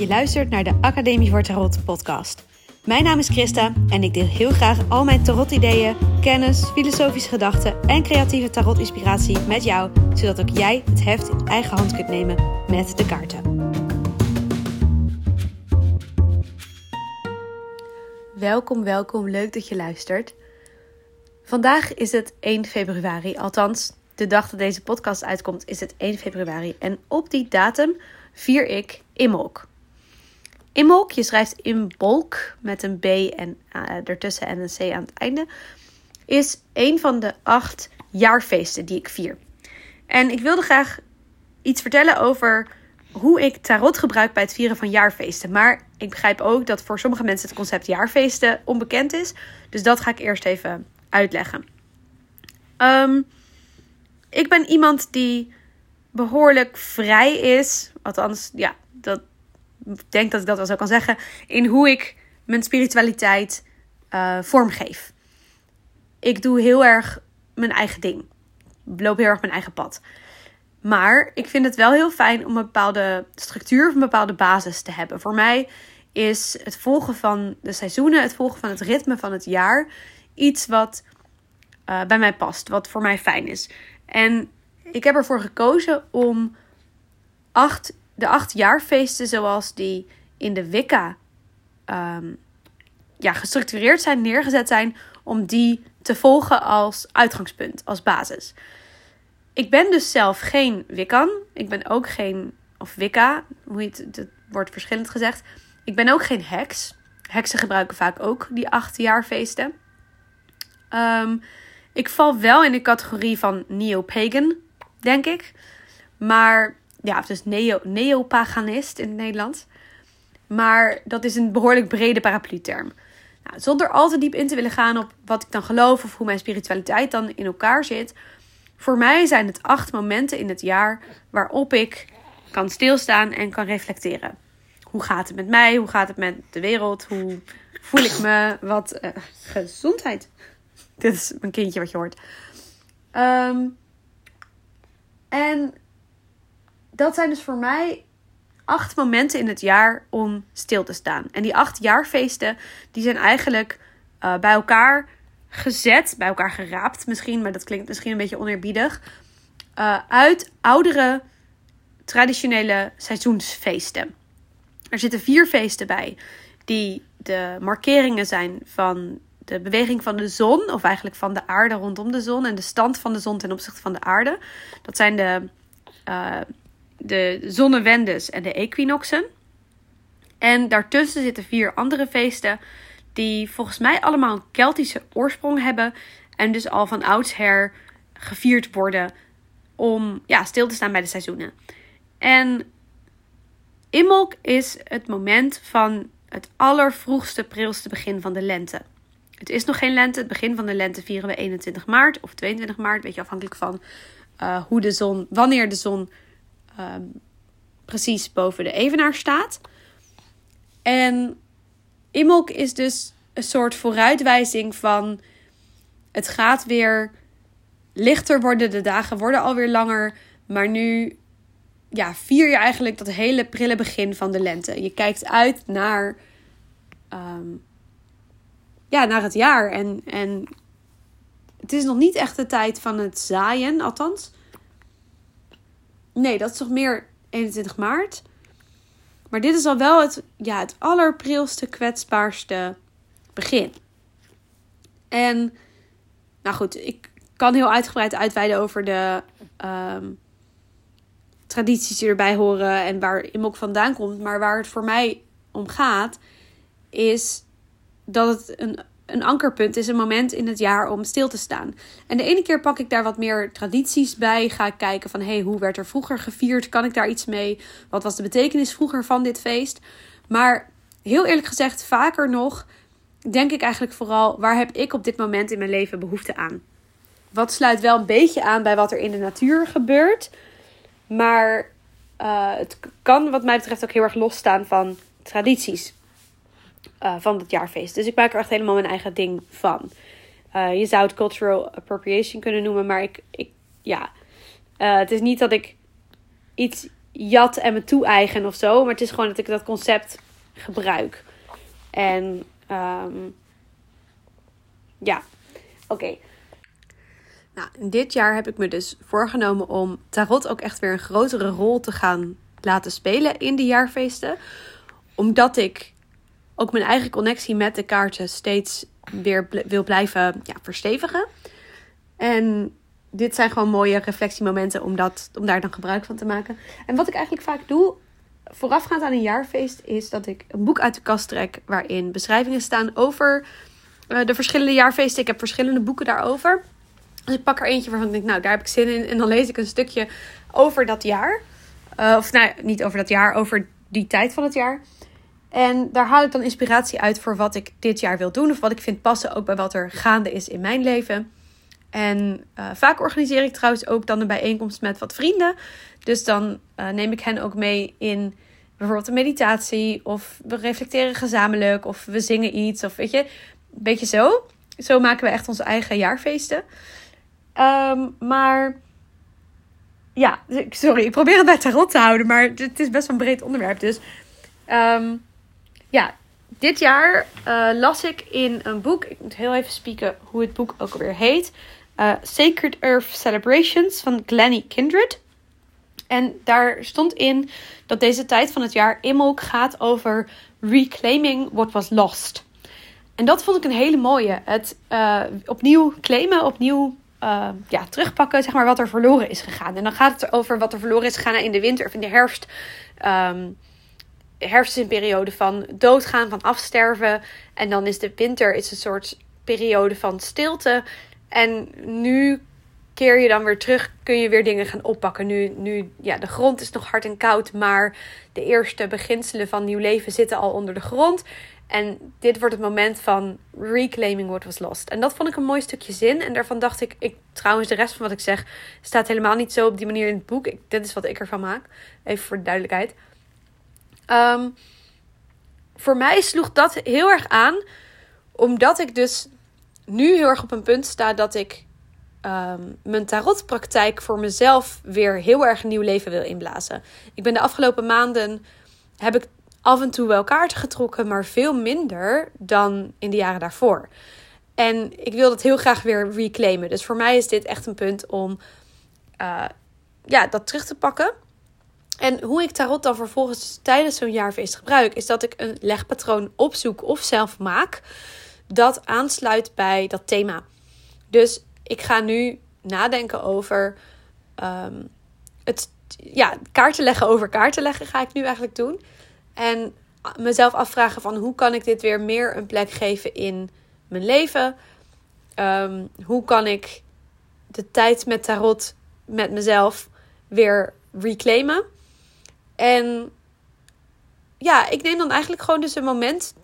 Je luistert naar de Academie voor Tarot podcast. Mijn naam is Christa en ik deel heel graag al mijn tarot-ideeën, kennis, filosofische gedachten en creatieve tarot-inspiratie met jou, zodat ook jij het heft in eigen hand kunt nemen met de kaarten. Welkom, welkom, leuk dat je luistert. Vandaag is het 1 februari, althans, de dag dat deze podcast uitkomt is het 1 februari. En op die datum vier ik Imolk. Imolk, je schrijft Imbolk met een B en uh, ertussen en een C aan het einde, is een van de acht jaarfeesten die ik vier. En ik wilde graag iets vertellen over hoe ik tarot gebruik bij het vieren van jaarfeesten. Maar ik begrijp ook dat voor sommige mensen het concept jaarfeesten onbekend is. Dus dat ga ik eerst even uitleggen. Um, ik ben iemand die behoorlijk vrij is. Althans, ja, dat denk dat ik dat wel zo kan zeggen. In hoe ik mijn spiritualiteit uh, vormgeef. Ik doe heel erg mijn eigen ding. Ik loop heel erg mijn eigen pad. Maar ik vind het wel heel fijn om een bepaalde structuur of een bepaalde basis te hebben. Voor mij is het volgen van de seizoenen, het volgen van het ritme van het jaar, iets wat uh, bij mij past, wat voor mij fijn is. En ik heb ervoor gekozen om acht, de acht jaarfeesten zoals die in de Wicca um, ja, gestructureerd zijn, neergezet zijn, om die te volgen als uitgangspunt, als basis. Ik ben dus zelf geen Wiccan. Ik ben ook geen, of Wicca, hoe het, het wordt verschillend gezegd. Ik ben ook geen heks. Heksen gebruiken vaak ook die acht jaarfeesten. Um, ik val wel in de categorie van neo-pagan, denk ik. Maar ja, dus neo, neopaganist in het Nederlands. Maar dat is een behoorlijk brede paraplu-term. Nou, zonder al te diep in te willen gaan op wat ik dan geloof of hoe mijn spiritualiteit dan in elkaar zit. Voor mij zijn het acht momenten in het jaar waarop ik kan stilstaan en kan reflecteren. Hoe gaat het met mij? Hoe gaat het met de wereld? Hoe voel ik me? Wat uh, gezondheid. Dit is mijn kindje wat je hoort. Um, en dat zijn dus voor mij acht momenten in het jaar om stil te staan. En die acht jaarfeesten, die zijn eigenlijk uh, bij elkaar gezet, bij elkaar geraapt misschien, maar dat klinkt misschien een beetje oneerbiedig. Uh, uit oudere traditionele seizoensfeesten. Er zitten vier feesten bij die de markeringen zijn van de beweging van de zon, of eigenlijk van de aarde rondom de zon en de stand van de zon ten opzichte van de aarde. Dat zijn de, uh, de zonnewendes en de equinoxen. En daartussen zitten vier andere feesten die volgens mij allemaal een Keltische oorsprong hebben en dus al van oudsher gevierd worden om ja, stil te staan bij de seizoenen. En Imolk is het moment van het allervroegste, prilste begin van de lente. Het is nog geen lente. Het begin van de lente vieren we 21 maart of 22 maart. Weet je, afhankelijk van uh, hoe de zon, wanneer de zon uh, precies boven de evenaar staat. En Imolk is dus een soort vooruitwijzing van het gaat weer lichter worden. De dagen worden alweer langer. Maar nu ja, vier je eigenlijk dat hele prille begin van de lente. Je kijkt uit naar um, ja, naar het jaar. En, en het is nog niet echt de tijd van het zaaien, althans. Nee, dat is toch meer 21 maart. Maar dit is al wel het, ja, het allerprilste, kwetsbaarste begin. En, nou goed, ik kan heel uitgebreid uitweiden over de um, tradities die erbij horen en waar Imok vandaan komt. Maar waar het voor mij om gaat, is dat het een, een ankerpunt is, een moment in het jaar om stil te staan. En de ene keer pak ik daar wat meer tradities bij. Ga ik kijken van, hey, hoe werd er vroeger gevierd? Kan ik daar iets mee? Wat was de betekenis vroeger van dit feest? Maar heel eerlijk gezegd, vaker nog denk ik eigenlijk vooral, waar heb ik op dit moment in mijn leven behoefte aan? Wat sluit wel een beetje aan bij wat er in de natuur gebeurt. Maar uh, het kan wat mij betreft ook heel erg losstaan van tradities. Uh, van het jaarfeest. Dus ik maak er echt helemaal mijn eigen ding van. Uh, je zou het cultural appropriation kunnen noemen, maar ik, ik ja. Uh, het is niet dat ik iets jat en me toe-eigen of zo. Maar het is gewoon dat ik dat concept gebruik. En um, ja, oké. Nou, dit jaar heb ik me dus voorgenomen om tarot ook echt weer een grotere rol te gaan laten spelen in de jaarfeesten. Omdat ik ook mijn eigen connectie met de kaarten steeds weer wil blijven ja, verstevigen. En dit zijn gewoon mooie reflectiemomenten om, dat, om daar dan gebruik van te maken. En wat ik eigenlijk vaak doe, voorafgaand aan een jaarfeest, is dat ik een boek uit de kast trek waarin beschrijvingen staan over uh, de verschillende jaarfeesten. Ik heb verschillende boeken daarover. Dus ik pak er eentje waarvan ik denk, nou, daar heb ik zin in. En dan lees ik een stukje over dat jaar. Uh, of nou, niet over dat jaar, over die tijd van het jaar. En daar haal ik dan inspiratie uit voor wat ik dit jaar wil doen. Of wat ik vind passen ook bij wat er gaande is in mijn leven. En uh, vaak organiseer ik trouwens ook dan een bijeenkomst met wat vrienden. Dus dan uh, neem ik hen ook mee in bijvoorbeeld een meditatie. Of we reflecteren gezamenlijk. Of we zingen iets. Of weet je, beetje zo. Zo maken we echt onze eigen jaarfeesten. Um, maar ja, sorry, ik probeer het bij tarot te houden. Maar het is best wel een breed onderwerp. Dus um, ja, dit jaar uh, las ik in een boek. Ik moet heel even spieken hoe het boek ook alweer heet. Uh, Sacred Earth Celebrations van Glennie Kindred. En daar stond in dat deze tijd van het jaar Imbolc gaat over reclaiming what was lost. En dat vond ik een hele mooie. Het uh, opnieuw claimen, opnieuw ja, terugpakken, zeg maar, wat er verloren is gegaan. En dan gaat het over wat er verloren is gegaan in de winter of in de herfst. Um, herfst is een periode van doodgaan, van afsterven. En dan is de winter is een soort periode van stilte. En nu keer je dan weer terug, kun je weer dingen gaan oppakken. Nu, nu ja, de grond is nog hard en koud, maar de eerste beginselen van nieuw leven zitten al onder de grond. En dit wordt het moment van reclaiming what was lost. En dat vond ik een mooi stukje zin. En daarvan dacht ik, ik trouwens, de rest van wat ik zeg staat helemaal niet zo op die manier in het boek. Dit is wat ik ervan maak. Even voor de duidelijkheid. Um, voor mij sloeg dat heel erg aan, omdat ik dus nu heel erg op een punt sta dat ik um, mijn tarotpraktijk voor mezelf weer heel erg nieuw leven wil inblazen. Ik ben de afgelopen maanden heb ik af en toe wel kaarten getrokken, maar veel minder dan in de jaren daarvoor. En ik wil dat heel graag weer reclaimen. Dus voor mij is dit echt een punt om uh, ja, dat terug te pakken. En hoe ik tarot dan vervolgens tijdens zo'n jaarfeest gebruik, is dat ik een legpatroon opzoek of zelf maak dat aansluit bij dat thema. Dus ik ga nu nadenken over um, het ja, kaarten leggen over kaarten leggen, ga ik nu eigenlijk doen. En mezelf afvragen van hoe kan ik dit weer meer een plek geven in mijn leven? Um, hoe kan ik de tijd met tarot met mezelf weer reclaimen? En ja, ik neem dan eigenlijk gewoon dus een moment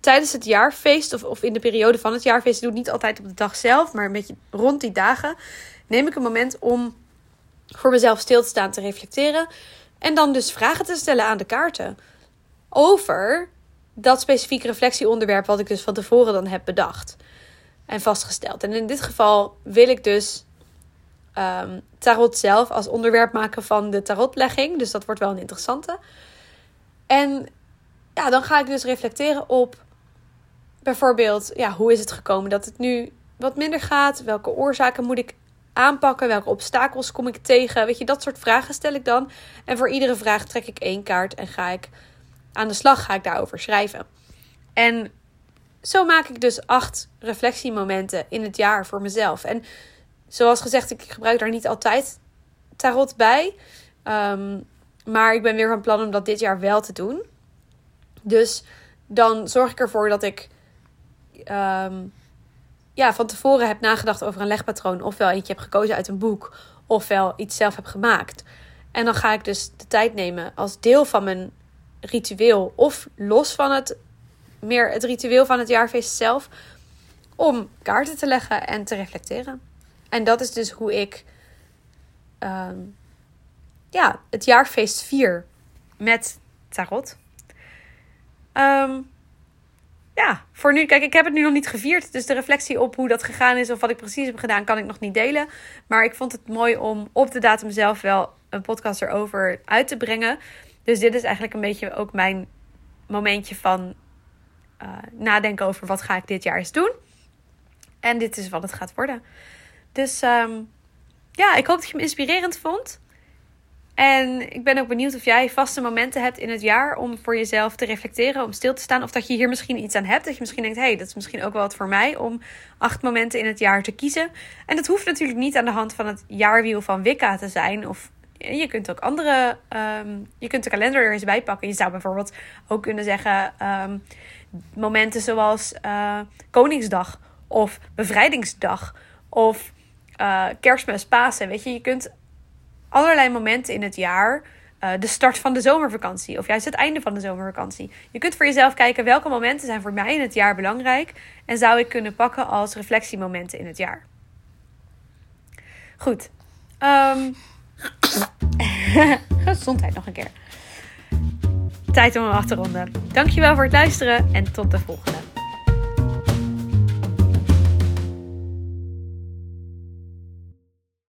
tijdens het jaarfeest of, of in de periode van het jaarfeest. Ik doe het niet altijd op de dag zelf, maar een beetje rond die dagen. Neem ik een moment om voor mezelf stil te staan, te reflecteren. En dan dus vragen te stellen aan de kaarten. Over dat specifieke reflectieonderwerp wat ik dus van tevoren dan heb bedacht. En vastgesteld. En in dit geval wil ik dus um, tarot zelf als onderwerp maken van de tarotlegging. Dus dat wordt wel een interessante. En ja, dan ga ik dus reflecteren op bijvoorbeeld, ja, hoe is het gekomen dat het nu wat minder gaat? Welke oorzaken moet ik aanpakken? Welke obstakels kom ik tegen? Weet je, dat soort vragen stel ik dan. En voor iedere vraag trek ik één kaart en ga ik aan de slag, ga ik daarover schrijven. En zo maak ik dus acht reflectiemomenten in het jaar voor mezelf. En zoals gezegd, ik gebruik daar niet altijd tarot bij. Um, maar ik ben weer van plan om dat dit jaar wel te doen. Dus dan zorg ik ervoor dat ik um, ja, van tevoren heb nagedacht over een legpatroon. Ofwel eentje heb gekozen uit een boek. Ofwel iets zelf heb gemaakt. En dan ga ik dus de tijd nemen als deel van mijn ritueel. Of los van het meer het ritueel van het jaarfeest zelf. Om kaarten te leggen en te reflecteren. En dat is dus hoe ik um, ja, het jaarfeest vier met tarot. Um, ja, voor nu, kijk, ik heb het nu nog niet gevierd. Dus de reflectie op hoe dat gegaan is of wat ik precies heb gedaan, kan ik nog niet delen. Maar ik vond het mooi om op de datum zelf wel een podcast erover uit te brengen. Dus dit is eigenlijk een beetje ook mijn momentje van uh, nadenken over wat ga ik dit jaar eens doen. En dit is wat het gaat worden. Dus um, ja, ik hoop dat je me inspirerend vond. En ik ben ook benieuwd of jij vaste momenten hebt in het jaar om voor jezelf te reflecteren, om stil te staan. Of dat je hier misschien iets aan hebt. Dat je misschien denkt, hé, hey, dat is misschien ook wel wat voor mij om acht momenten in het jaar te kiezen. En dat hoeft natuurlijk niet aan de hand van het jaarwiel van Wicca te zijn. Of je kunt ook andere, um, je kunt de kalender er eens bij pakken. Je zou bijvoorbeeld ook kunnen zeggen, um, momenten zoals uh, Koningsdag of Bevrijdingsdag of uh, Kerstmis, Pasen. Weet je, je kunt allerlei momenten in het jaar. Uh, de start van de zomervakantie of juist het einde van de zomervakantie. Je kunt voor jezelf kijken welke momenten zijn voor mij in het jaar belangrijk en zou ik kunnen pakken als reflectiemomenten in het jaar. Goed. Um, gezondheid nog een keer. Tijd om hem af te ronden. Dankjewel voor het luisteren en tot de volgende.